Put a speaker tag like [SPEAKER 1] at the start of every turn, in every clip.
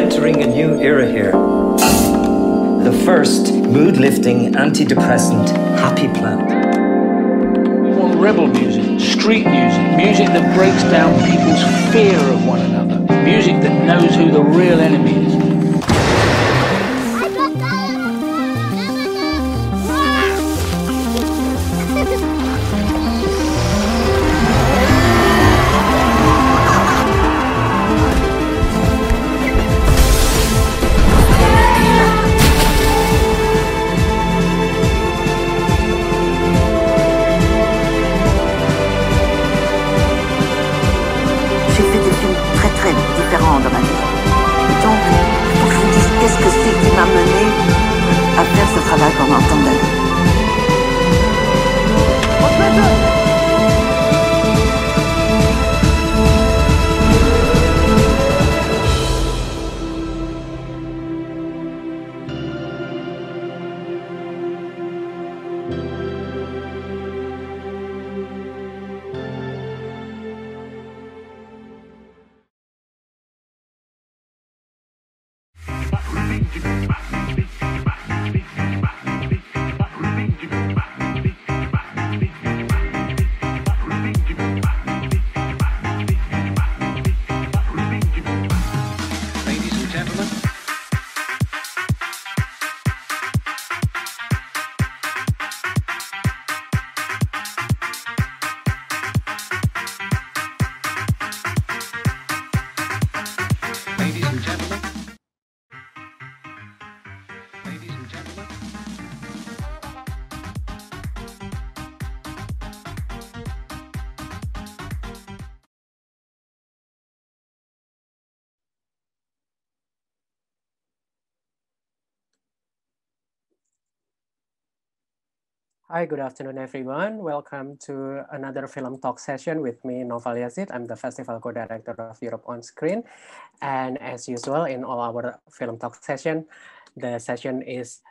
[SPEAKER 1] entering a new era here. The first mood lifting antidepressant happy plant.
[SPEAKER 2] We want rebel music, street music, music that breaks down people's fear of one another, music that knows who the real enemy is.
[SPEAKER 3] Hi, good afternoon, everyone. Welcome to another film talk session with me, Noval Yazid. I'm the festival co-director of Europe on Screen. And as usual, in all our film talk session, the session is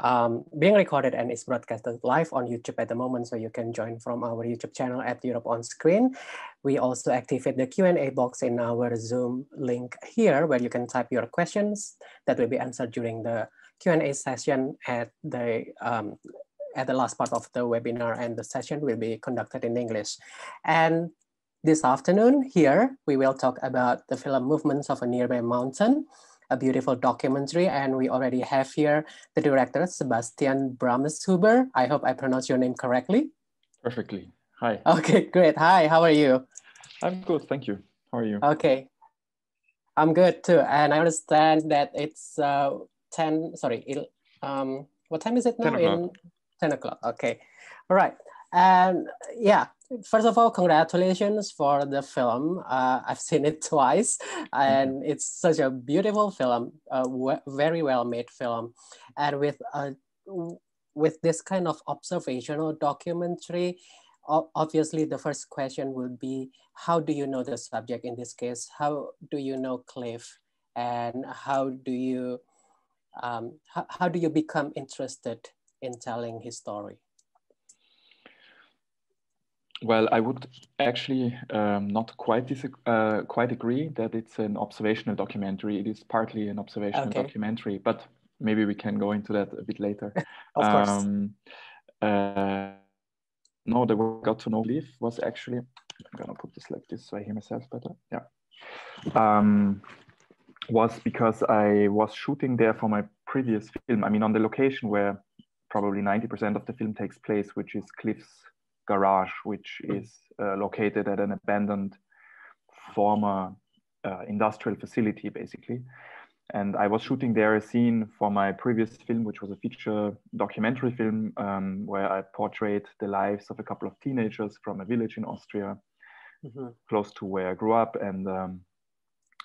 [SPEAKER 3] um, being recorded and is broadcasted live on YouTube at the moment. So you can join from our YouTube channel at Europe on Screen. We also activate the Q&A box in our Zoom link here, where you can type your questions that will be answered during the Q&A session at the um, at the last part of the webinar and the session will be conducted in English. And this afternoon here, we will talk about the film Movements of a Nearby Mountain, a beautiful documentary. And we already have here the director, Sebastian Brameshuber. I hope I pronounced your name correctly.
[SPEAKER 4] Perfectly. Hi.
[SPEAKER 3] Okay, great. Hi, how are you?
[SPEAKER 4] I'm good, thank you. How are you?
[SPEAKER 3] Okay. I'm good too. And I understand that it's uh, 10, sorry, um, what time is it now?
[SPEAKER 4] 10 o'clock.
[SPEAKER 3] In 10 o'clock. Okay. All right. And yeah, first of all, congratulations for the film. Uh, I've seen it twice, and it's such a beautiful film, a w- very well made film. And with uh, w- with this kind of observational documentary, o- obviously the first question would be how do you know the subject in this case? How do you know Cliff? And how do you um, how, how do you become interested in telling his story?
[SPEAKER 4] Well, I would actually um, not quite uh, quite agree that it's an observational documentary. It is partly an observational
[SPEAKER 3] Okay.
[SPEAKER 4] documentary, but maybe we can go into that a bit later.
[SPEAKER 3] Of course.
[SPEAKER 4] Um, uh, no, the way I got to know Cliff was actually. I'm gonna put this like this so I hear myself better. Yeah. Um, was because I was shooting there for my previous film. I mean, on the location where probably 90% of the film takes place, which is Cliff's garage, which is uh, located at an abandoned former uh, industrial facility, basically. And I was shooting there a scene for my previous film, which was a feature documentary film um, where I portrayed the lives of a couple of teenagers from a village in Austria,
[SPEAKER 3] Mhm.
[SPEAKER 4] close to where I grew up. And um,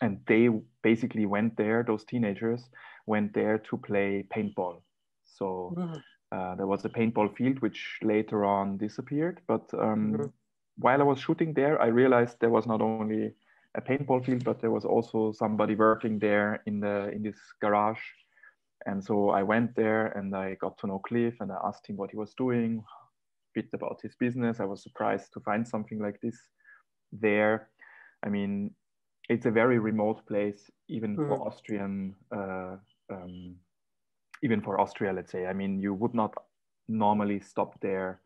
[SPEAKER 4] and they basically went there. Those teenagers went there to play paintball. So
[SPEAKER 3] Mhm.
[SPEAKER 4] Uh, there was a paintball field which later on disappeared. But um,
[SPEAKER 3] Mhm.
[SPEAKER 4] while I was shooting there, I realized there was not only a paintball field, but there was also somebody working there in the in this garage. And so I went there and I got to know Cliff and I asked him what he was doing, a bit about his business. I was surprised to find something like this there. I mean, it's a very remote place, even
[SPEAKER 3] Mhm.
[SPEAKER 4] for Austrian, uh, um, even for Austria, let's say. I mean, you would not normally stop there.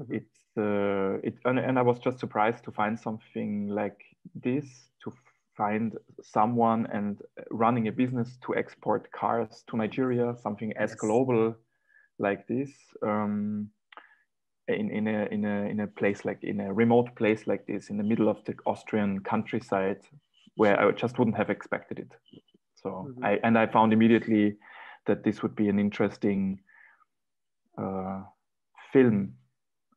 [SPEAKER 3] Mhm.
[SPEAKER 4] It's uh, it, and, and I was just surprised to find something like this to find someone and running a business to export cars to Nigeria, something as
[SPEAKER 3] Yes.
[SPEAKER 4] global like this. Um, in, in a in a in a place like in a remote place like this in the middle of the Austrian countryside where I just wouldn't have expected it. So
[SPEAKER 3] Mhm.
[SPEAKER 4] I and I found immediately that this would be an interesting uh, film.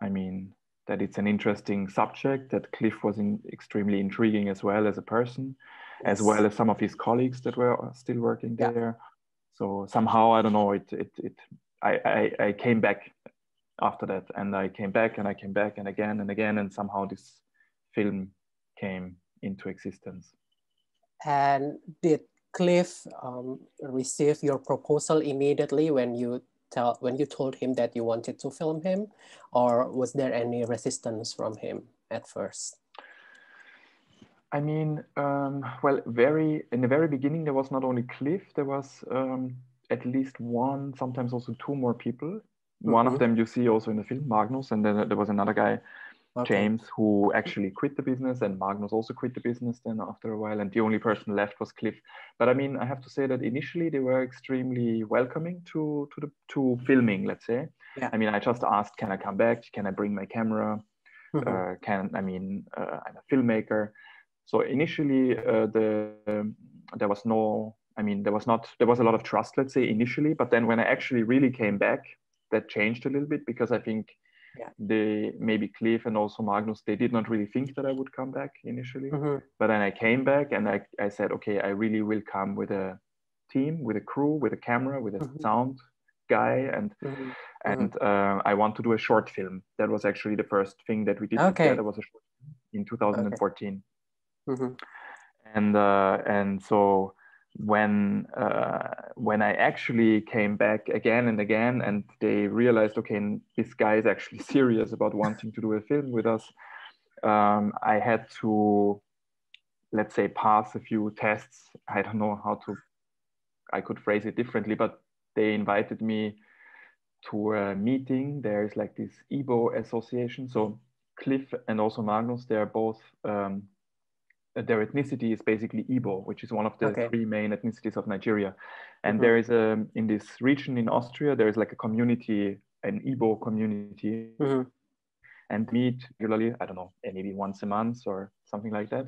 [SPEAKER 4] I mean that it's an interesting subject that Cliff was in, extremely intriguing as well as a person, as well as some of his colleagues that were still working
[SPEAKER 3] Yeah.
[SPEAKER 4] there. So somehow I don't know it it it I, I I came back after that and I came back and I came back and again and again and somehow this film came into existence.
[SPEAKER 3] And did Cliff um, receive your proposal immediately when you tell when you told him that you wanted to film him, or was there any resistance from him at first?
[SPEAKER 4] I mean, um, well, very in the very beginning there was not only Cliff, there was um, at least one, sometimes also two more people. One of
[SPEAKER 3] Mhm.
[SPEAKER 4] them you see also in the film, Magnus, and then there was another guy,
[SPEAKER 3] Okay.
[SPEAKER 4] James, who actually quit the business, and Magnus also quit the business then after a while, and the only person left was Cliff. But I mean, I have to say that initially they were extremely welcoming to to the to filming. Let's say.
[SPEAKER 3] Yeah.
[SPEAKER 4] I mean, I just asked, can I come back? Can I bring my camera?
[SPEAKER 3] Mhm.
[SPEAKER 4] uh, can I mean uh, I'm a filmmaker. So initially uh, the um, there was no I mean there was not there was a lot of trust let's say initially, but then when I actually really came back, that changed a little bit because I think
[SPEAKER 3] Yeah.
[SPEAKER 4] they maybe Cliff and also Magnus they did not really think that I would come back initially,
[SPEAKER 3] Mhm.
[SPEAKER 4] but then I came back and I, I said okay I really will come with a team with a crew with a camera with a
[SPEAKER 3] Mhm.
[SPEAKER 4] sound guy and
[SPEAKER 3] Mhm.
[SPEAKER 4] and uh, I want to do a short film. That was actually the first thing that we did
[SPEAKER 3] Okay.
[SPEAKER 4] together. Was a short in 2014,
[SPEAKER 3] Mhm.
[SPEAKER 4] and uh, and so when uh, when I actually came back again and again, and they realized, okay, this guy is actually serious about wanting to do a film with us. Um, I had to, let's say, pass a few tests. I don't know how to, I could phrase it differently, but they invited me to a meeting. There's like this Igbo association. So Cliff and also Magnus, they're both um, their ethnicity is basically Igbo, which is one of the
[SPEAKER 3] Okay.
[SPEAKER 4] three main ethnicities of Nigeria. And
[SPEAKER 3] Mhm.
[SPEAKER 4] there is a in this region in Austria, there is like a community, an Igbo community,
[SPEAKER 3] Mhm.
[SPEAKER 4] and meet regularly. I don't know, maybe once a month or something like that.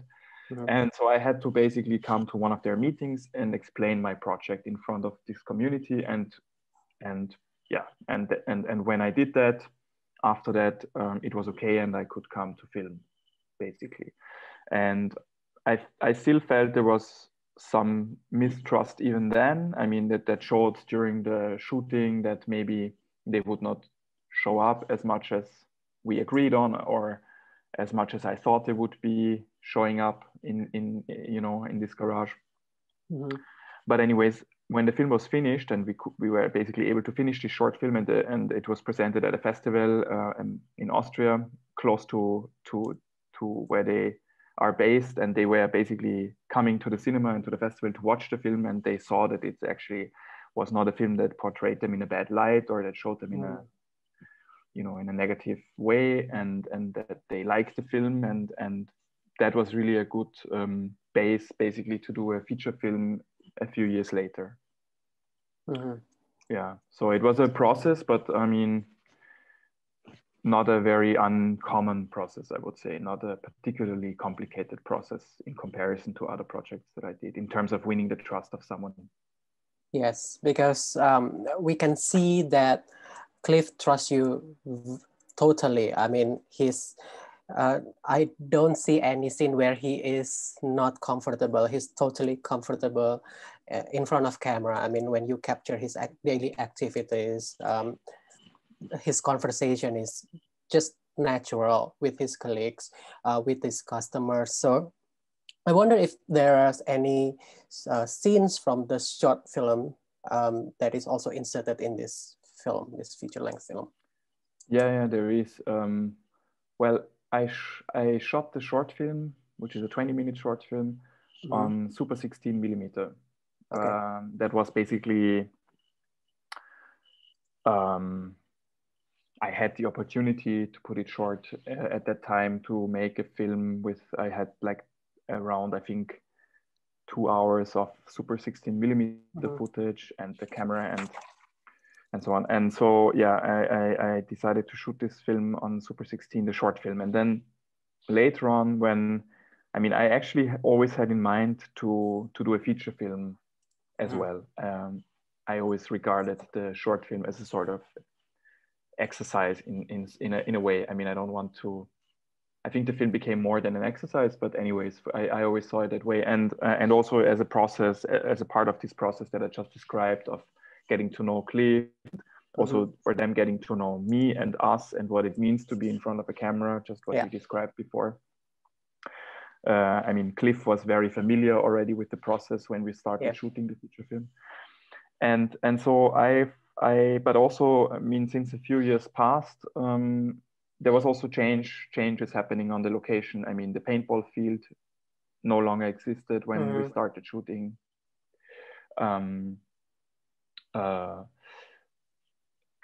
[SPEAKER 3] Mhm.
[SPEAKER 4] And so I had to basically come to one of their meetings and explain my project in front of this community. And and yeah, and and and when I did that, after that, um, it was okay, and I could come to film, basically. And I I still felt there was some mistrust even then. I mean that that showed during the shooting that maybe they would not show up as much as we agreed on, or as much as I thought they would be showing up in in you know in this garage.
[SPEAKER 3] Mhm.
[SPEAKER 4] But anyways, when the film was finished and we could, we were basically able to finish this short film and the, and it was presented at a festival uh, in, in Austria close to to to where they are based and they were basically coming to the cinema and to the festival to watch the film and they saw that it actually was not a film that portrayed them in a bad light or that showed them in a you know in a negative way and and that they liked the film and and that was really a good um, base basically to do a feature film a few years later.
[SPEAKER 3] Mhm.
[SPEAKER 4] yeah. So it was a process but i mean not a very uncommon process i would say not a particularly complicated process in comparison to other projects that i did in terms of winning the trust of someone
[SPEAKER 3] Yes, because um, we can see that Cliff trusts you totally. I mean, he's. Uh, I don't see any scene where he is not comfortable. He's totally comfortable uh, in front of camera. I mean, when you capture his daily activities, um, his conversation is just natural with his colleagues, uh, with his customers. So I wonder if there are any uh, scenes from the short film um, that is also inserted in this film, this feature-length film.
[SPEAKER 4] yeah yeah there is um, well I, sh- I shot the short film which is a 20 minute short film
[SPEAKER 3] Mhm.
[SPEAKER 4] on Super 16 millimeter.
[SPEAKER 3] Okay.
[SPEAKER 4] Um, that was basically, um, I had the opportunity to put it short uh, at that time to make a film with, I had like around, I think, two hours of Super 16 millimeter
[SPEAKER 3] Mhm.
[SPEAKER 4] footage and the camera and and so on. And so, yeah, I, I, I decided to shoot this film on Super 16, the short film. And then later on, when I mean, I actually always had in mind to to do a feature film as
[SPEAKER 3] Mhm.
[SPEAKER 4] well. Um, I always regarded the short film as a sort of exercise in in in a, in a way. I mean, I don't want to. I think the film became more than an exercise, but anyways, I, I always saw it that way, and uh, and also as a process, as a part of this process that I just described of getting to know Cliff, also for them getting to know me and us and what it means to be in front of a camera, just what
[SPEAKER 3] Yeah.
[SPEAKER 4] you described before. Uh, I mean, Cliff was very familiar already with the process when we started
[SPEAKER 3] Yeah.
[SPEAKER 4] shooting the feature film, and and so I I but also I mean since a few years passed, um, there was also change changes happening on the location. I mean, the paintball field no longer existed when we
[SPEAKER 3] Mhm.
[SPEAKER 4] started shooting. Um, uh,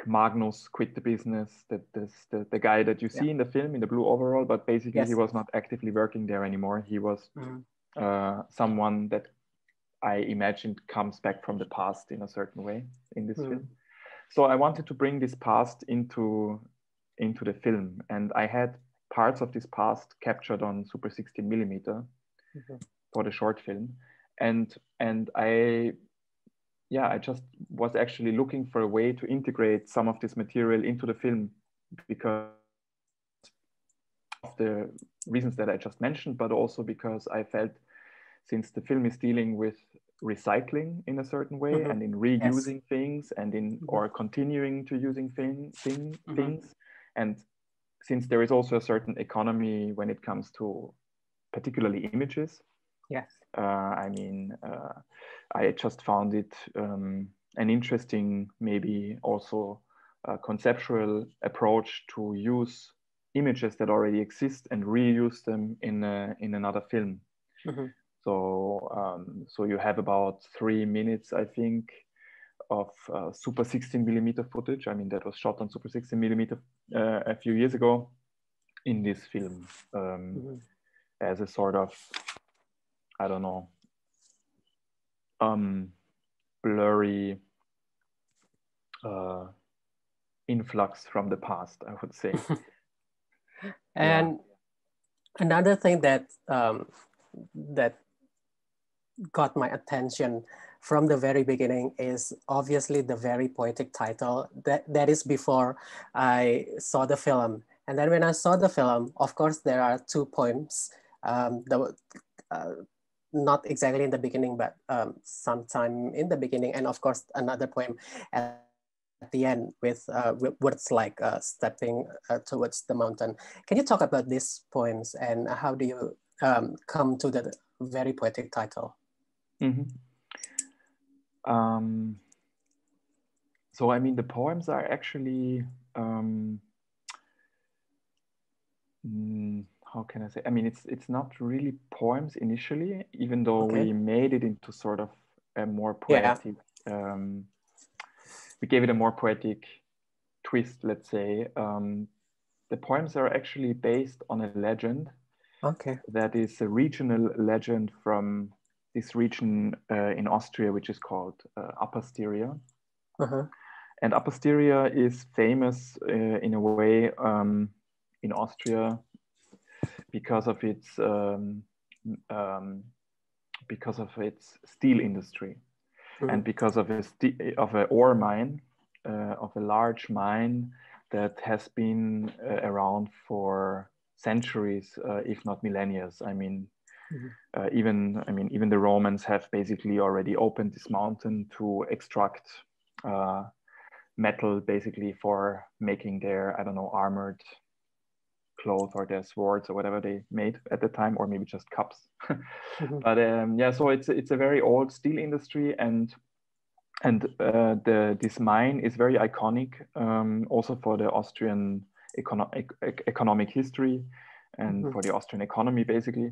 [SPEAKER 4] Magnus quit the business. That this the, the guy that you see in the film in the blue overall, but basically he was not actively working there anymore. He was
[SPEAKER 3] Mhm.
[SPEAKER 4] uh, someone that I imagined comes back from the past in a certain way in this
[SPEAKER 3] Mhm.
[SPEAKER 4] film. So I wanted to bring this past into into the film, and I had parts of this past captured on Super 16 millimeter
[SPEAKER 3] Mhm.
[SPEAKER 4] for the short film, and and I yeah I just was actually looking for a way to integrate some of this material into the film because of the reasons that I just mentioned, but also because I felt since the film is dealing with recycling in a certain way
[SPEAKER 3] Mhm.
[SPEAKER 4] and in reusing things and in
[SPEAKER 3] Mhm.
[SPEAKER 4] or continuing to using thing, thing,
[SPEAKER 3] Mhm.
[SPEAKER 4] things and since there is also a certain economy when it comes to particularly images
[SPEAKER 3] Yes.
[SPEAKER 4] uh, I mean, uh, I just found it um, an interesting, maybe also uh, conceptual approach to use images that already exist and reuse them in a, in another film. So um, so you have about three minutes, I think, of uh, Super 16 millimeter footage. I mean, that was shot on Super 16 millimeter uh, a few years ago in this film um,
[SPEAKER 3] Mhm.
[SPEAKER 4] as a sort of I don't know, um, blurry uh, influx from the past, I would say.
[SPEAKER 3] And another thing that um, that got my attention from the very beginning is obviously the very poetic title. That that is before I saw the film, and then when I saw the film, of course there are two poems. Um, the uh, not exactly in the beginning, but um, sometime in the beginning, and of course another poem at, the end with, uh, with words like uh, stepping uh, towards the mountain. Can you talk about these poems and how do you um, come to the very poetic title?
[SPEAKER 4] Mhm. Um, so I mean, the poems are actually um, mm, how can I say? I mean, it's it's not really poems initially, even though
[SPEAKER 3] Okay.
[SPEAKER 4] we made it into sort of a more
[SPEAKER 3] Yeah.
[SPEAKER 4] poetic. Um, we gave it a more poetic twist, let's say. Um, the poems are actually based on a legend
[SPEAKER 3] Okay.
[SPEAKER 4] that is a regional legend from this region uh, in Austria, which is called uh, Upper Styria.
[SPEAKER 3] Uh-huh.
[SPEAKER 4] And Upper Styria is famous uh, in a way um, in Austria because of its um, um, because of its steel industry and because of a st- of an ore mine uh, of a large mine that has been uh, around for centuries, uh, if not millennia. I mean. Uh, even I mean even the Romans have basically already opened this mountain to extract uh, metal, basically for making their I don't know armored clothes or their swords or whatever they made at the time, or maybe just cups.
[SPEAKER 3] Mhm.
[SPEAKER 4] But um, yeah, so it's it's a very old steel industry, and and uh, the this mine is very iconic, um, also for the Austrian econo- ec- ec- economic history and
[SPEAKER 3] Mhm.
[SPEAKER 4] for the Austrian economy, basically.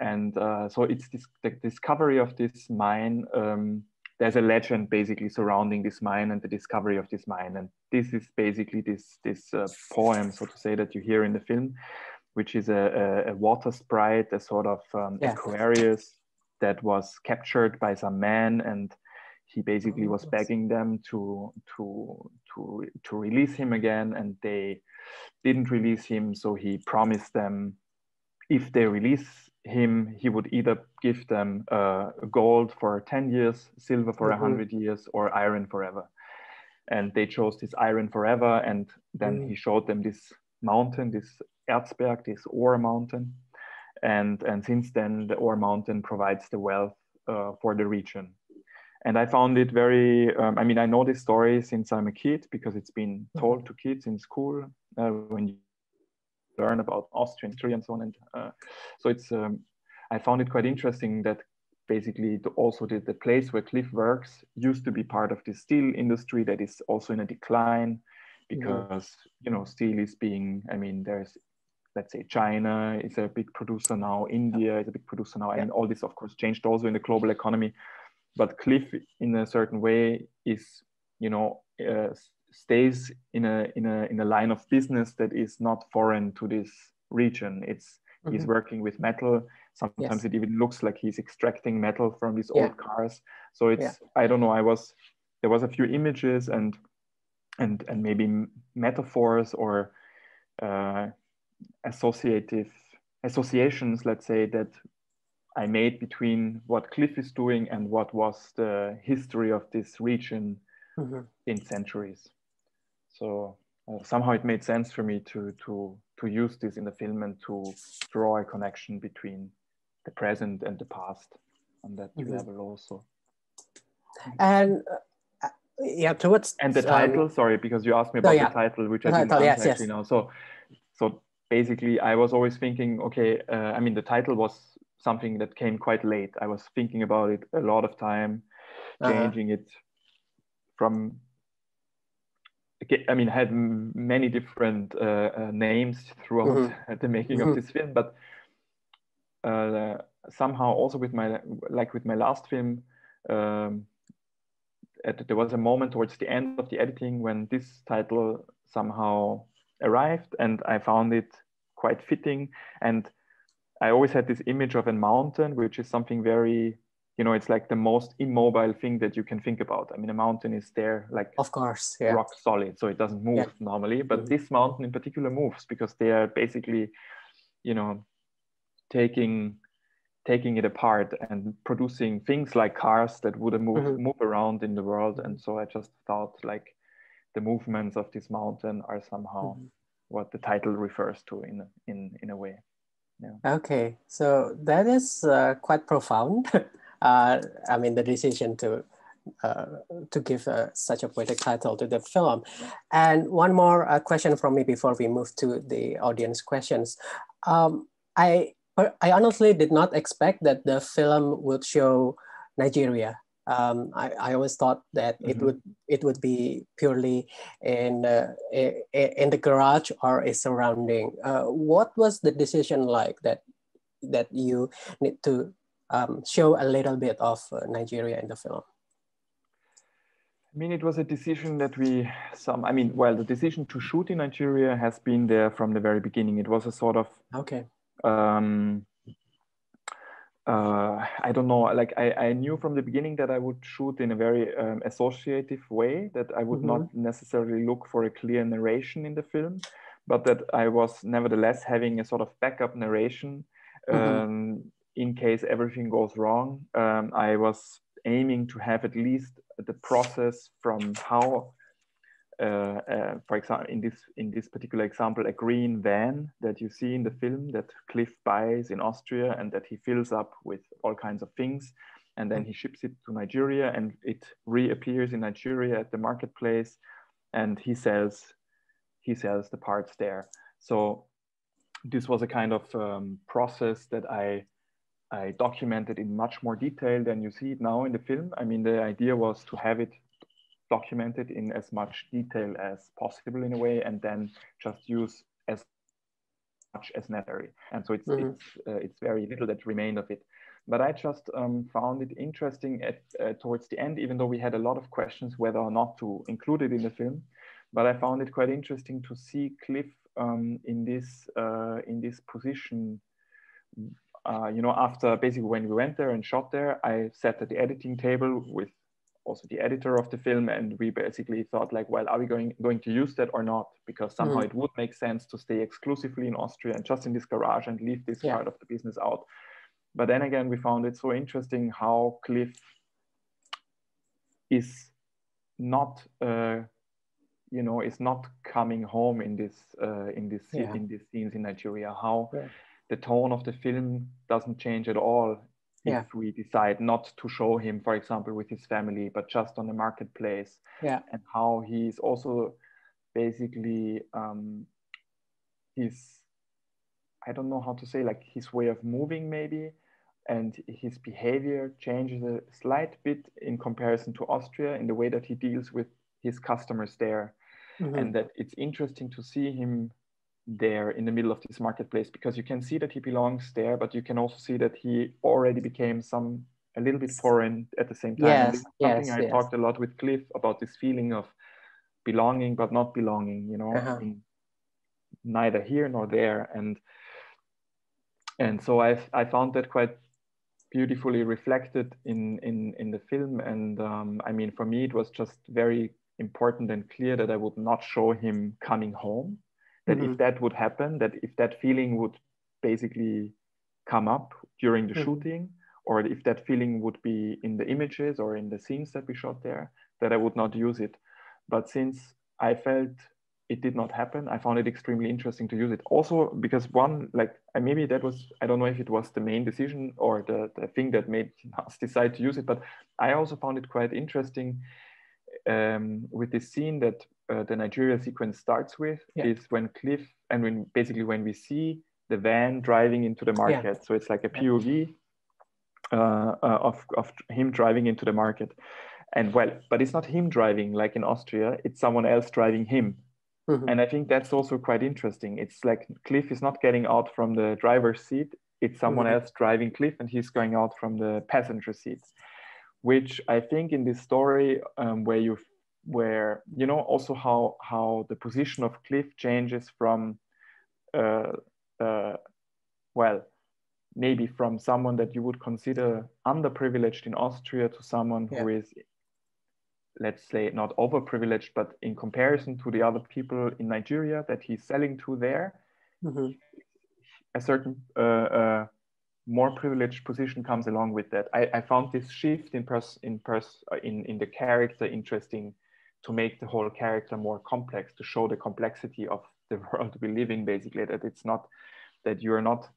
[SPEAKER 4] And uh, so it's this, the discovery of this mine. Um, there's a legend basically surrounding this mine and the discovery of this mine, and this is basically this this uh, poem, so to say, that you hear in the film, which is a, a, a water sprite, a sort of um, yeah. Aquarius that was captured by some man and he basically was oh, begging them to to to to release him again and they didn't release him so he promised them if they release him he would either give them uh, gold for 10 years silver for mm-hmm. 100 years or iron forever and they chose this iron forever and then mm. he showed them this mountain this erzberg this ore mountain and and since then the ore mountain provides the wealth uh, for the region and I found it very. Um, I mean, I know this story since I'm a kid because it's been told to kids in school uh, when learn about Austrian history and so on. And uh, so it's. Um, I found it quite interesting that basically the, also the, the place where Cliff works used to be part of the steel industry that is also in a decline because mm-hmm. you know steel is being. I mean, there's let's say China is a big producer now, India is a big producer now, yeah. and all this of course changed also in the global economy but cliff in a certain way is you know uh, stays in a in a in a line of business that is not foreign to this region it's mm-hmm. he's working with metal sometimes yes. it even looks like he's extracting metal from these yeah. old cars so it's yeah. i don't know i was there was a few images and and and maybe metaphors or uh, associative associations let's say that I made between what Cliff is doing and what was the history of this region mm-hmm. in centuries. So uh, somehow it made sense for me to to to use this in the film and to draw a connection between the present and the past on that mm-hmm. level also.
[SPEAKER 3] And uh, yeah, towards
[SPEAKER 4] and the title. Um, sorry, because you asked me about oh, yeah. the title, which I didn't yes, actually yes. know. So so basically, I was always thinking, okay, uh, I mean, the title was something that came quite late. I was thinking about it a lot of time, uh-huh. changing uh-huh. it from. I mean, had many different uh, uh, names throughout mm-hmm. the making mm-hmm. of this film, but uh, somehow also with my like with my last film, um, at, there was a moment towards the end of the editing when this title somehow arrived, and I found it quite fitting and I always had this image of a mountain, which is something very, you know, it's like the most immobile thing that you can think about. I mean, a mountain is there like
[SPEAKER 3] of course, yeah.
[SPEAKER 4] rock solid, so it doesn't move yeah. normally. But mm-hmm. this mountain in particular moves because they are basically, you know, taking taking it apart and producing things like cars that would move mm-hmm. move around in the world. And so I just thought like the movements of this mountain are somehow mm-hmm. what the title refers to in in in a way.
[SPEAKER 3] Yeah. Okay, so that is uh, quite profound. uh, I mean, the decision to uh, to give uh, such a poetic title to the film. And one more uh, question from me before we move to the audience questions. Um, I I honestly did not expect that the film would show Nigeria um, I, I always thought that mm-hmm. it would it would be purely in uh, in the garage or a surrounding. Uh, what was the decision like that that you need to um, show a little bit of uh, Nigeria in the film?
[SPEAKER 4] I mean, it was a decision that we some. I mean, well, the decision to shoot in Nigeria has been there from the very beginning. It was a sort of
[SPEAKER 3] okay.
[SPEAKER 4] Um, uh, I don't know, like I, I knew from the beginning that I would shoot in a very um, associative way, that I would mm-hmm. not necessarily look for a clear narration in the film, but that I was nevertheless having a sort of backup narration mm-hmm. um, mm-hmm. In case everything goes wrong. Um, I was aiming to have at least the process from how uh, uh, for example, in this in this particular example, a green van that you see in the film that Cliff buys in Austria and that he fills up with all kinds of things, and then he ships it to Nigeria and it reappears in Nigeria at the marketplace, and he sells he sells the parts there. So this was a kind of um, process that I I documented in much more detail than you see it now in the film. I mean, the idea was to have it documented in as much detail as possible in a way, and then just use as much as necessary, and so it's mm-hmm. it's uh, it's very little that remained of it. But I just um, found it interesting at uh, towards the end, even though we had a lot of questions whether or not to include it in the film. But I found it quite interesting to see Cliff um, in this uh, in this position. Uh, you know, after basically when we went there and shot there, I sat at the editing table with also the editor of the film and we basically thought like well are we going going to use that or not because somehow mm. it would make sense to stay exclusively in austria and just in this garage and leave this yeah. part of the business out but then again we found it so interesting how cliff is not uh, you know is not coming home in this uh, in this yeah. in these scenes in nigeria how yeah. The tone of the film doesn't change at all yeah. if we decide not to show him, for example, with his family, but just on the marketplace.
[SPEAKER 3] Yeah.
[SPEAKER 4] And how he's also basically um, his, I don't know how to say, like his way of moving maybe, and his behavior changes a slight bit in comparison to Austria in the way that he deals with his customers there. Mm-hmm. And that it's interesting to see him there in the middle of this marketplace because you can see that he belongs there, but you can also see that he already became some a little bit foreign at the same time.
[SPEAKER 3] Yes, something
[SPEAKER 4] yes,
[SPEAKER 3] I
[SPEAKER 4] yes. talked a lot with Cliff about this feeling of belonging but not belonging, you know, uh-huh. neither here nor there. And and so I I found that quite beautifully reflected in in in the film. And um, I mean, for me, it was just very important and clear that I would not show him coming home that mm-hmm. if that would happen, that if that feeling would basically come up during the mm-hmm. shooting, or if that feeling would be in the images or in the scenes that we shot there, that I would not use it. But since I felt it did not happen, I found it extremely interesting to use it. Also, because one, like maybe that was, I don't know if it was the main decision or the, the thing that made us decide to use it, but I also found it quite interesting um, with the scene that uh, the Nigeria sequence starts with yeah. is when Cliff and when basically when we see the van driving into the market. Yeah. So it's like a POV uh, uh, of, of him driving into the market. And well, but it's not him driving like in Austria, it's someone else driving him. Mm-hmm. And I think that's also quite interesting. It's like Cliff is not getting out from the driver's seat, it's someone mm-hmm. else driving Cliff and he's going out from the passenger seat. Which I think in this story, um, where you where you know also how how the position of cliff changes from uh, uh, well maybe from someone that you would consider underprivileged in austria to someone yeah. who is let's say not overprivileged but in comparison to the other people in nigeria that he's selling to there mm-hmm. a certain uh, uh more privileged position comes along with that i, I found this shift in pers in pers in in the character interesting to make the whole character more complex, to show the complexity of the world we live in, basically, that it's not that you're not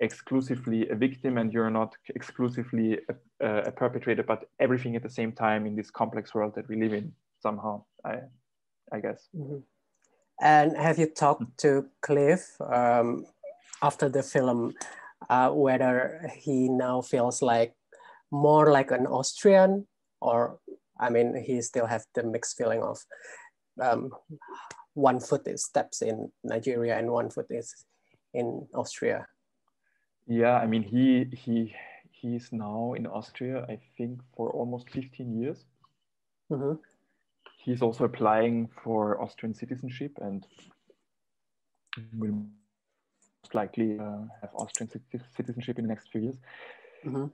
[SPEAKER 4] exclusively a victim and you're not exclusively a, a, perpetrator, but everything at the same time in this complex world that we live in somehow, I, I guess.
[SPEAKER 3] Mm-hmm. And have you talked to Cliff um, after the film uh, whether he now feels like more like an Austrian or I mean, he still has the mixed feeling of um, one foot is steps in Nigeria and one foot is in Austria.
[SPEAKER 4] Yeah, I mean, he he he's now in Austria, I think, for almost 15 years. Mm-hmm. He's also applying for Austrian citizenship and will likely uh, have Austrian citizenship in the next few years. Mm-hmm.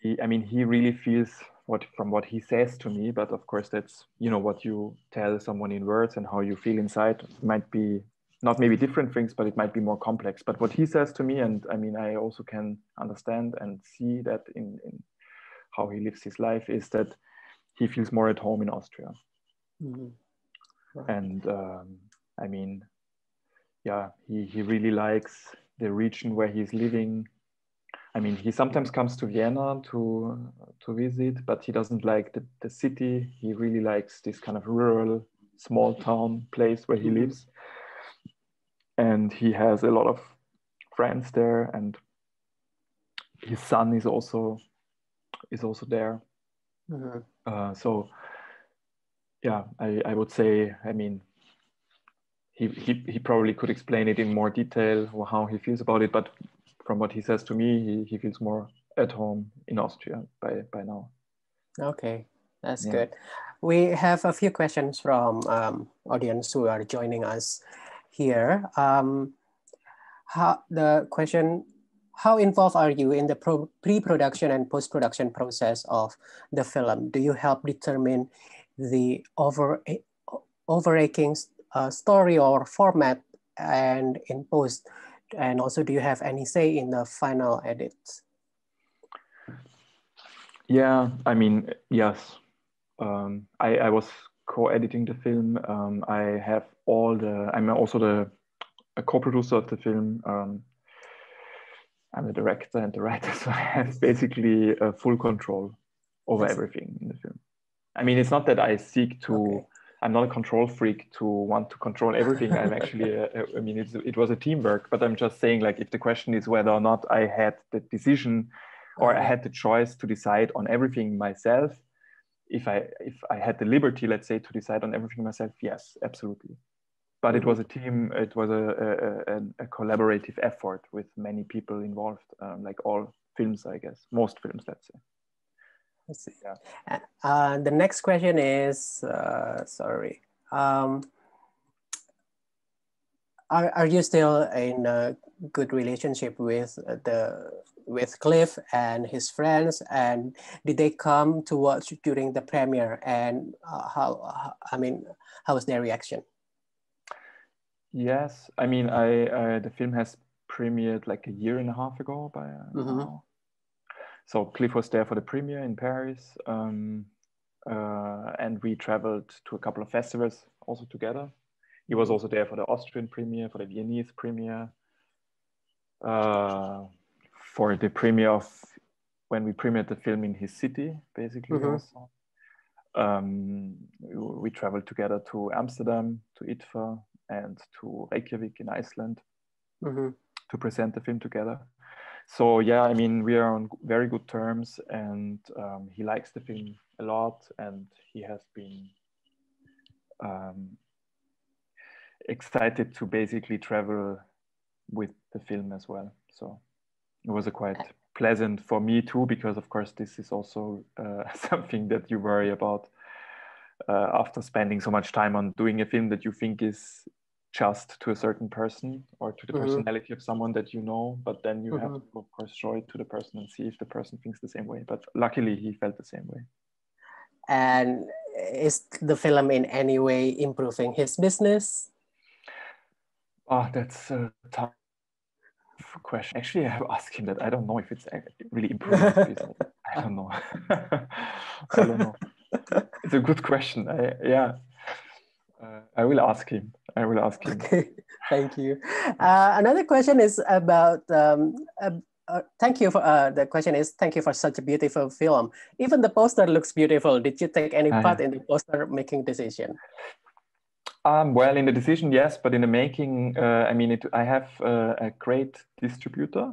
[SPEAKER 4] He, I mean, he really feels what from what he says to me but of course that's you know what you tell someone in words and how you feel inside might be not maybe different things but it might be more complex but what he says to me and i mean i also can understand and see that in, in how he lives his life is that he feels more at home in austria mm-hmm. right. and um, i mean yeah he, he really likes the region where he's living I mean, he sometimes comes to Vienna to to visit, but he doesn't like the, the city. He really likes this kind of rural, small town place where he mm-hmm. lives. And he has a lot of friends there, and his son is also is also there. Mm-hmm. Uh, so, yeah, I, I would say, I mean, he, he he probably could explain it in more detail or how he feels about it. But from what he says to me, he, he feels more at home in Austria by by now.
[SPEAKER 3] Okay, that's yeah. good. We have a few questions from um, audience who are joining us here. Um, how, the question, how involved are you in the pre-production and post-production process of the film? Do you help determine the over, overarching uh, story or format and in post? And also, do you have any say in the final edits?
[SPEAKER 4] Yeah, I mean, yes. Um, I, I was co-editing the film. Um, I have all the. I'm also the a co-producer of the film. Um, I'm the director and the writer, so I have basically uh, full control over everything in the film. I mean, it's not that I seek to. Okay. I'm not a control freak to want to control everything. I'm actually. I mean, it was a teamwork, but I'm just saying, like, if the question is whether or not I had the decision, or I had the choice to decide on everything myself, if I if I had the liberty, let's say, to decide on everything myself, yes, absolutely but it was a team it was a, a, a collaborative effort with many people involved um, like all films i guess most films let's say
[SPEAKER 3] see yeah. Uh, the next question is uh, sorry um, are, are you still in a good relationship with the with cliff and his friends and did they come to watch during the premiere and uh, how i mean how was their reaction
[SPEAKER 4] Yes, I mean, I uh, the film has premiered like a year and a half ago by uh, mm-hmm. now. So Cliff was there for the premiere in Paris, um, uh, and we traveled to a couple of festivals also together. He was also there for the Austrian premiere, for the Viennese premiere, uh, for the premiere of when we premiered the film in his city, basically. Mm-hmm. Also. Um, we traveled together to Amsterdam, to IDFA, and to Reykjavik in Iceland mm-hmm. to present the film together. So yeah, I mean, we are on very good terms, and um, he likes the film a lot, and he has been um, excited to basically travel with the film as well. So it was a quite pleasant for me too, because of course this is also uh, something that you worry about uh, after spending so much time on doing a film that you think is just to a certain person or to the mm-hmm. personality of someone that you know but then you mm-hmm. have to of course show it to the person and see if the person thinks the same way. But luckily he felt the same way.
[SPEAKER 3] And is the film in any way improving his business?
[SPEAKER 4] Oh that's a tough question. Actually i have asked him that. I don't know if it's really improving i don't know. I don't know. It's a good question. I, yeah I will ask him. I will ask him.
[SPEAKER 3] Okay, thank you. Uh, another question is about. Um, uh, uh, thank you for uh, the question is thank you for such a beautiful film. Even the poster looks beautiful. Did you take any part in the poster making decision?
[SPEAKER 4] Um, well, in the decision, yes, but in the making, uh, I mean, it, I have a great distributor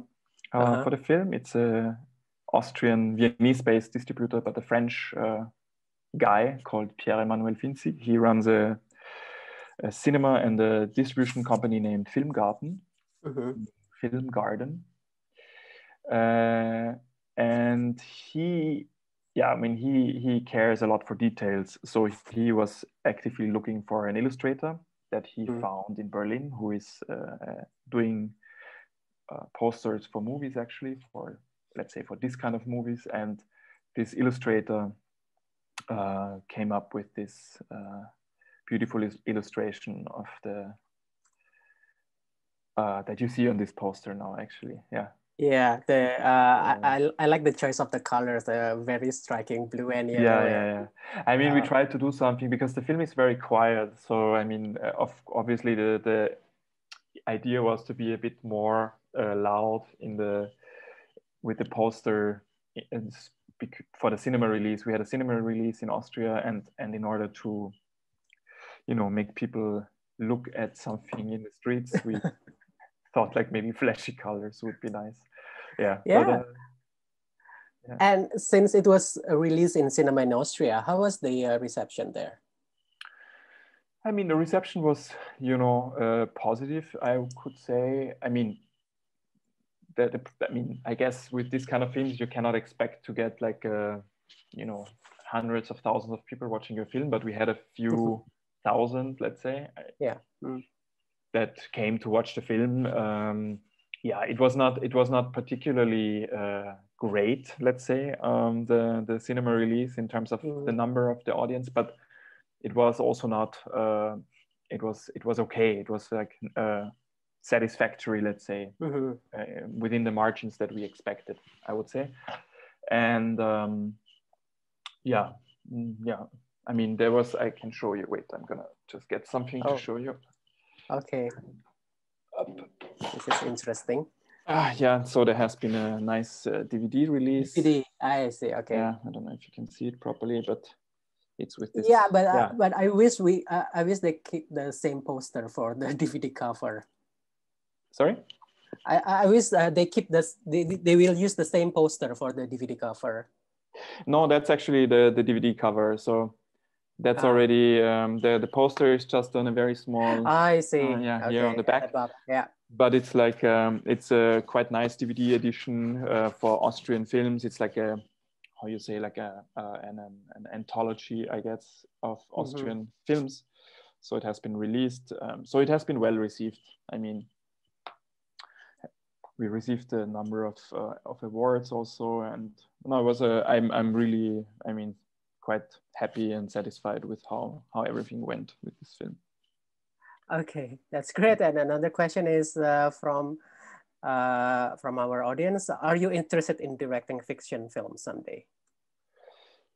[SPEAKER 4] -huh. for the film. It's a Austrian Viennese-based distributor, but a French guy called Pierre Emmanuel Finzi. He runs a a cinema and a distribution company named Filmgarten, mm-hmm. Film Garden. Uh, and he, yeah, I mean, he he cares a lot for details. So he was actively looking for an illustrator that he mm-hmm. found in Berlin, who is uh, doing uh, posters for movies, actually, for let's say for this kind of movies. And this illustrator uh, came up with this uh, beautiful illustration of the uh, that you see on this poster now actually. Yeah.
[SPEAKER 3] Yeah the uh, I, I like the choice of the colors the very striking blue and yellow
[SPEAKER 4] yeah yeah, yeah. i mean uh, we tried to do something because the film is very quiet. So i mean uh, of obviously the the idea was to be a bit more uh, loud in the with the poster for the cinema release. We had a cinema release in austria and and in order to you know make people look at something in the streets we thought like maybe flashy colors would be nice yeah
[SPEAKER 3] yeah. But, uh, yeah. and since it was released in cinema in austria how was the uh, reception there
[SPEAKER 4] I mean, the reception was, you know, uh, positive. I could say. I mean, that I mean, I guess with this kind of films, you cannot expect to get like, uh, you know, hundreds of thousands of people watching your film, but we had a few mm-hmm. Thousand, let's say.
[SPEAKER 3] Yeah. Mm.
[SPEAKER 4] That came to watch the film. Um, yeah, it was not. It was not particularly uh, great, let's say, um, the the cinema release in terms of mm. the number of the audience, but it was also not uh, it was it was okay it was like uh, satisfactory let's say mm-hmm. uh, within the margins that we expected i would say and um, yeah mm, yeah i mean there was i can show you wait i'm gonna just get something oh. to show you
[SPEAKER 3] okay Up. this is interesting
[SPEAKER 4] Ah, yeah. So there has been a nice uh, DVD release.
[SPEAKER 3] DVD. I see. Okay.
[SPEAKER 4] Yeah. I don't know if you can see it properly, but it's with this.
[SPEAKER 3] Yeah, but uh, yeah. Uh, but I wish we uh, I wish they keep the same poster for the DVD cover.
[SPEAKER 4] Sorry.
[SPEAKER 3] I, I wish uh, they keep this. They, they will use the same poster for the DVD cover.
[SPEAKER 4] No, that's actually the the DVD cover. So that's ah. already um, the the poster is just on a very small.
[SPEAKER 3] I see.
[SPEAKER 4] Uh, yeah, okay. here on the back.
[SPEAKER 3] Yeah.
[SPEAKER 4] But it's like um, it's a quite nice DVD edition uh, for Austrian films. It's like a how you say like a uh, an, an anthology, I guess, of mm-hmm. Austrian mm-hmm. films. So it has been released. Um, so it has been well received. I mean, we received a number of uh, of awards also, and no, it was a. I'm I'm really. I mean, quite happy and satisfied with how how everything went with this film.
[SPEAKER 3] Okay, that's great. And another question is uh, from uh, from our audience. Are you interested in directing fiction films someday?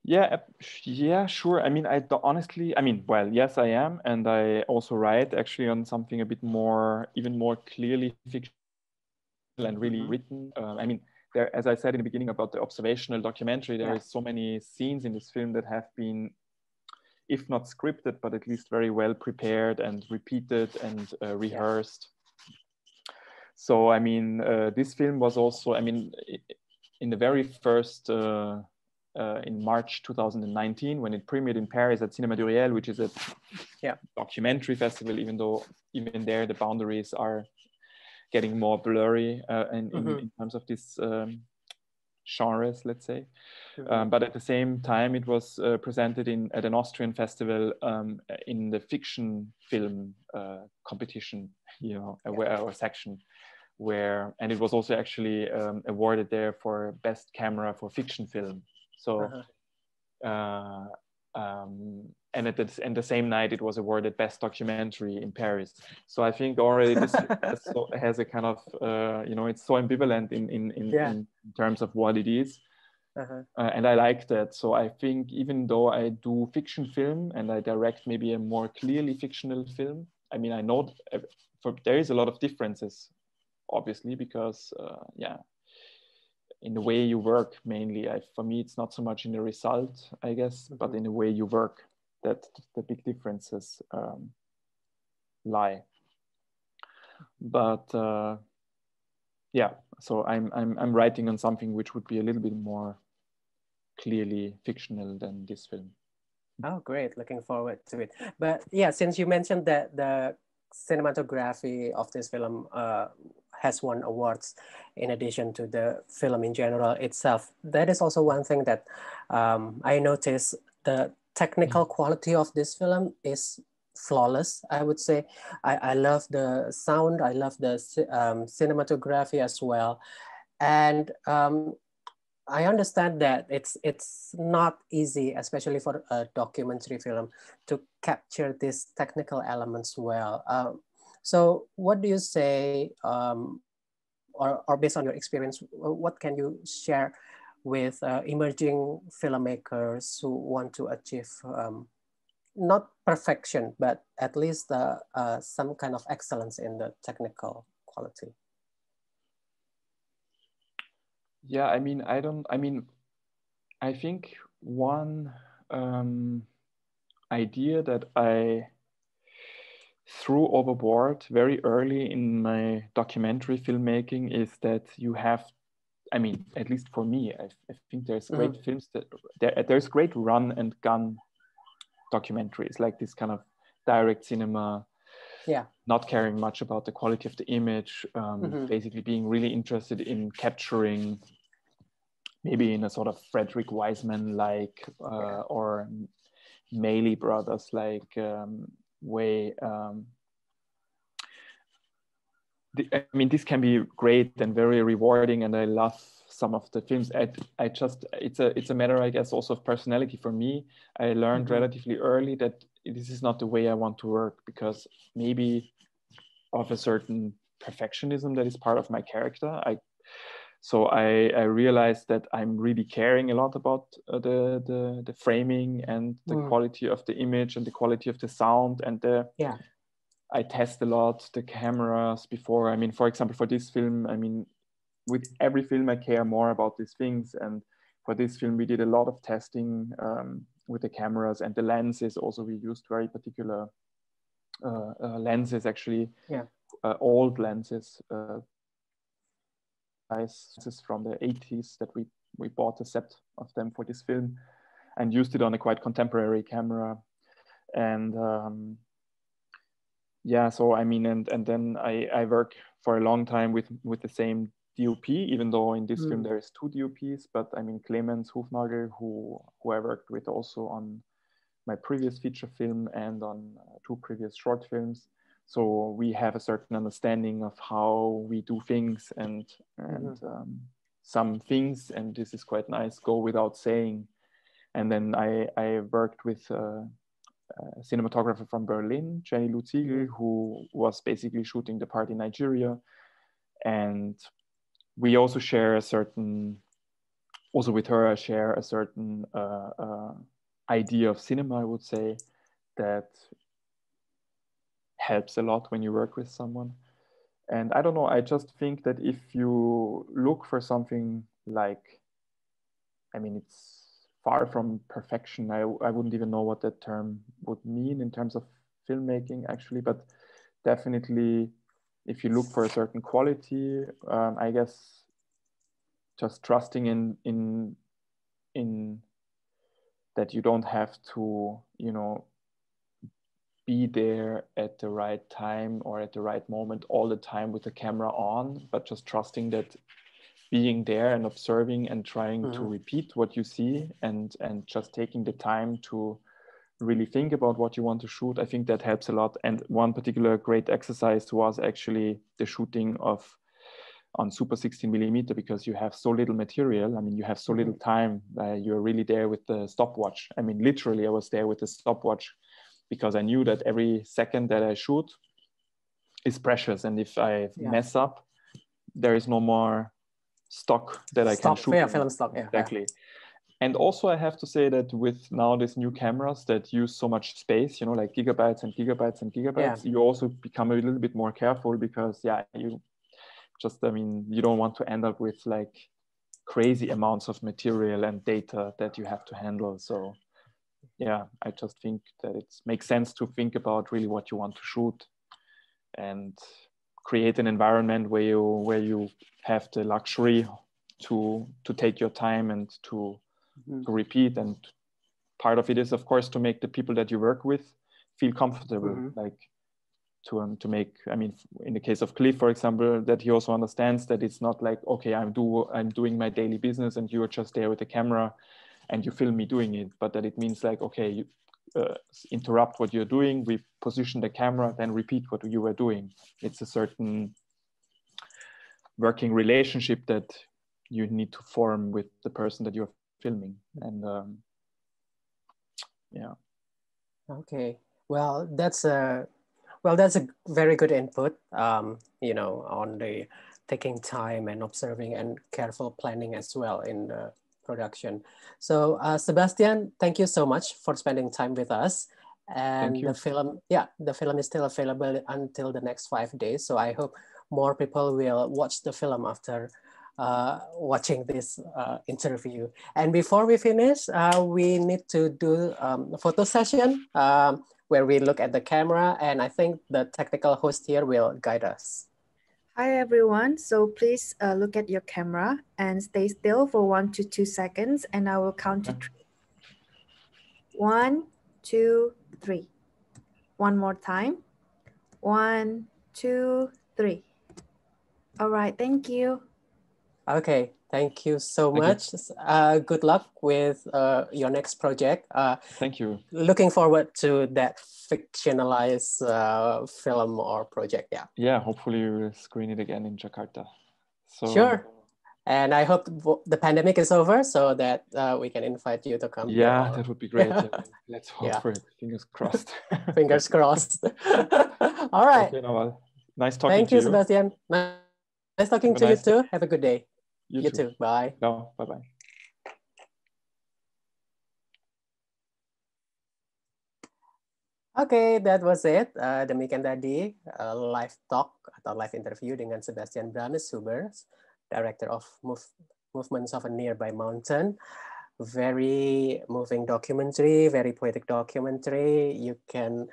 [SPEAKER 4] Yeah, yeah, sure. I mean, I honestly, I mean, well, yes, I am, and I also write actually on something a bit more, even more clearly fictional and really mm-hmm. written. Uh, I mean, there, as I said in the beginning about the observational documentary, there yeah. is so many scenes in this film that have been, if not scripted, but at least very well prepared and repeated and uh, rehearsed. So, I mean, uh, this film was also, I mean, in the very first uh, uh, in March 2019 when it premiered in Paris at Cinema du Réel, which is a yeah, documentary festival, even though even there the boundaries are getting more blurry uh, in, mm-hmm. in, in, terms of these um, genres, let's say. Mm-hmm. Um, but at the same time, it was uh, presented in at an Austrian festival um, in the fiction film uh, competition, you know, yeah. a, a, section where, and it was also actually um, awarded there for best camera for fiction film. So, uh-huh. Uh, um, and at the, and the same night, it was awarded best documentary in Paris. So I think already this has a kind of, uh, you know, it's so ambivalent in in in, yeah. in terms of what it is. Uh-huh. Uh, and I like that. So I think even though I do fiction film and I direct maybe a more clearly fictional film, I mean I know for, there is a lot of differences, obviously, because uh, yeah, in the way you work mainly. I, for me, it's not so much in the result, I guess, mm-hmm. but in the way you work that the big differences um, lie. But uh, yeah, so I'm, I'm, I'm writing on something which would be a little bit more clearly fictional than this film.
[SPEAKER 3] Oh, great! Looking forward to it. But yeah, since you mentioned that the cinematography of this film uh, has won awards in addition to the film in general itself. That is also one thing that um, I noticed the technical mm. quality of this film is flawless, I would say. I, I love the sound, I love the um, cinematography as well. And um, I understand that it's it's not easy, especially for a documentary film, to capture these technical elements well. Um, so what do you say, um, or, or based on your experience, what can you share with uh, emerging filmmakers who want to achieve um, not perfection, but at least uh, uh, some kind of excellence in the technical quality?
[SPEAKER 4] Yeah, I mean, I don't, I mean, I think one um, idea that I threw overboard very early in my documentary filmmaking is that you have i mean at least for me i, I think there's great mm. films that there, there's great run and gun documentaries like this kind of direct cinema
[SPEAKER 3] yeah
[SPEAKER 4] not caring much about the quality of the image um,
[SPEAKER 3] Mhm.
[SPEAKER 4] basically being really interested in capturing maybe in a sort of frederick wiseman like uh, or Maysles brothers like um, way um, the, I mean, this can be great and very rewarding, and I love some of the films. I, I just it's a it's a matter, I guess, also of personality for me. I learned
[SPEAKER 3] Mhm.
[SPEAKER 4] relatively early that this is not the way I want to work because maybe of a certain perfectionism that is part of my character. I so I, I realized that I'm really caring a lot about uh, the, the the framing and the
[SPEAKER 3] Mm.
[SPEAKER 4] quality of the image and the quality of the sound and the
[SPEAKER 3] Yeah.
[SPEAKER 4] I test a lot the cameras before. I mean, for example, for this film, I mean, with every film, I care more about these things. And for this film, we did a lot of testing um, with the cameras and the lenses. Also, we used very particular uh, uh, lenses, actually,
[SPEAKER 3] Yeah.
[SPEAKER 4] uh, old lenses, uh, lenses from the 80s that we we bought a set of them for this film and used it on a quite contemporary camera. And um, yeah so i mean and and then i i work for a long time with with the same dop even though in this film
[SPEAKER 3] Mm.
[SPEAKER 4] there is two dops but i mean clemens hufnagel who who i worked with also on my previous feature film and on uh, two previous short films so we have a certain understanding of how we do things and and um, some things and this is quite nice go without saying. And then i i worked with uh, a cinematographer from Berlin, Jenny Lou Ziegel, who was basically shooting the part in Nigeria. And we also share a certain, also with her, I share a certain uh, uh, idea of cinema, I would say, that helps a lot when you work with someone. And I don't know, I just think that if you look for something like, I mean, it's far from perfection. I, I wouldn't even know what that term would mean in terms of filmmaking, actually, but definitely if you look for a certain quality, um, I guess just trusting in in in that you don't have to, you know, be there at the right time or at the right moment all the time with the camera on, but just trusting that being there and observing and trying to
[SPEAKER 3] Mhm.
[SPEAKER 4] repeat what you see and and just taking the time to really think about what you want to shoot i think that helps a lot. And one particular great exercise was actually the shooting of on super 16 millimeter because you have so little material. I mean you have so little time uh, you're really there with the stopwatch. I mean literally i was there with the stopwatch because i knew that every second that i shoot is precious and if i
[SPEAKER 3] Yeah.
[SPEAKER 4] mess up there is no more stock that I
[SPEAKER 3] Stock,
[SPEAKER 4] can shoot.
[SPEAKER 3] yeah, film stock, yeah, yeah.
[SPEAKER 4] Exactly. And also, I have to say that with now these new cameras that use so much space, you know, like gigabytes and gigabytes and gigabytes, you also become a little bit more careful because, yeah, you just, I mean, you don't want to end up with like crazy amounts of material and data that you have to handle. So, yeah, I just think that it makes sense to think about really what you want to shoot and create an environment where you where you have the luxury to to take your time and to
[SPEAKER 3] Mhm.
[SPEAKER 4] to repeat and part of it is of course to make the people that you work with feel comfortable
[SPEAKER 3] Mhm.
[SPEAKER 4] like to um, to make i mean in the case of cliff for example that he also understands that it's not like okay i'm do i'm doing my daily business and you're just there with the camera and you film me doing it but that it means like okay you uh, interrupt what you're doing we position the camera then repeat what you were doing it's a certain working relationship that you need to form with the person that you're filming and um, yeah
[SPEAKER 3] Okay. Well, that's a well, that's a very good input. Um, you know, on the taking time and observing and careful planning as well in the production. So, uh, Sebastian, thank you so much for spending time with us. And the film, yeah, the film is still available until the next five days. So I hope more people will watch the film after uh, watching this uh, interview. And before we finish, uh, we need to do um, a photo session um, where we look at the camera. And I think the technical host here will guide us.
[SPEAKER 5] Hi everyone, so please uh, look at your camera and stay still for one to two seconds and I will count to three. One, two, three. One more time. One, two, three. All right, thank you.
[SPEAKER 3] Okay, thank you so
[SPEAKER 4] Thank you.
[SPEAKER 3] much. Uh, good luck with uh, your next project. Uh,
[SPEAKER 4] Thank you.
[SPEAKER 3] looking forward to that fictionalized uh, film or project. Yeah,
[SPEAKER 4] Yeah, hopefully we will screen it again in Jakarta. So
[SPEAKER 3] sure. And I hope the- pandemic is over so that uh, we can invite you to come.
[SPEAKER 4] Yeah,
[SPEAKER 3] here.
[SPEAKER 4] that would be great. Let's hope
[SPEAKER 3] Yeah.
[SPEAKER 4] for it. Fingers crossed.
[SPEAKER 3] Fingers crossed. All right.
[SPEAKER 4] Okay. Nice talking
[SPEAKER 3] Thank
[SPEAKER 4] to
[SPEAKER 3] you,
[SPEAKER 4] you.
[SPEAKER 3] Sebastian. Nice talking
[SPEAKER 4] Have
[SPEAKER 3] to
[SPEAKER 4] nice
[SPEAKER 3] you too. Have a good day.
[SPEAKER 4] You,
[SPEAKER 3] You, too. Bye.
[SPEAKER 4] No, bye bye.
[SPEAKER 3] Oke, that was it. Uh, demikian tadi uh, live talk atau live interview dengan Sebastian Brames Huber, Director of Move, Movements of a Nearby Mountain. Very moving documentary, very poetic documentary. You can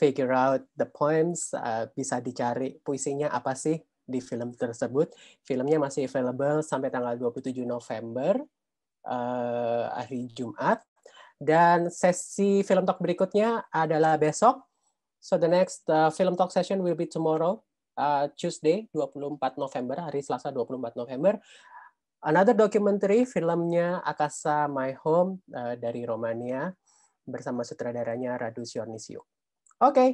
[SPEAKER 3] figure out the poems. Uh, bisa dicari puisinya apa sih di film tersebut. Filmnya masih available sampai tanggal 27 November, uh, hari Jumat. Dan sesi film talk berikutnya adalah besok. So the next uh, film talk session will be tomorrow, uh, Tuesday, 24 November, hari Selasa 24 November. Another documentary, filmnya Akasa My Home uh, dari Romania bersama sutradaranya Radu Sionisio. Oke, okay.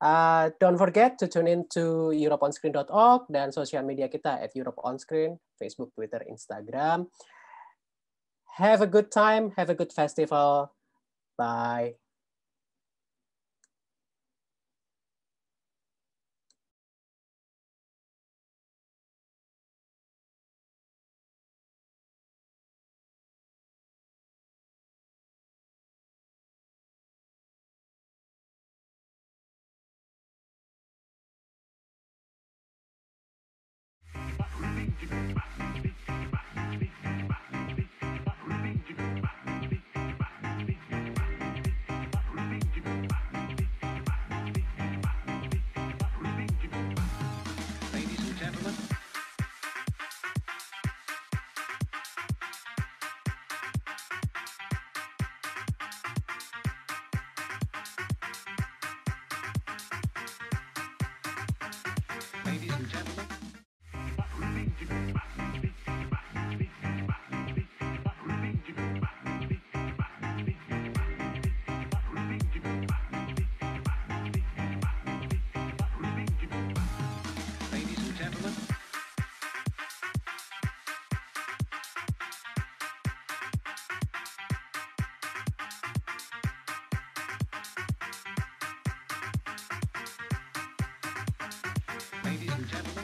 [SPEAKER 3] Uh, don't forget to tune in to europeonscreen.org dan sosial media kita at Europe On Screen, Facebook, Twitter, Instagram. Have a good time. Have a good festival. Bye.
[SPEAKER 2] Thank you. And gentlemen.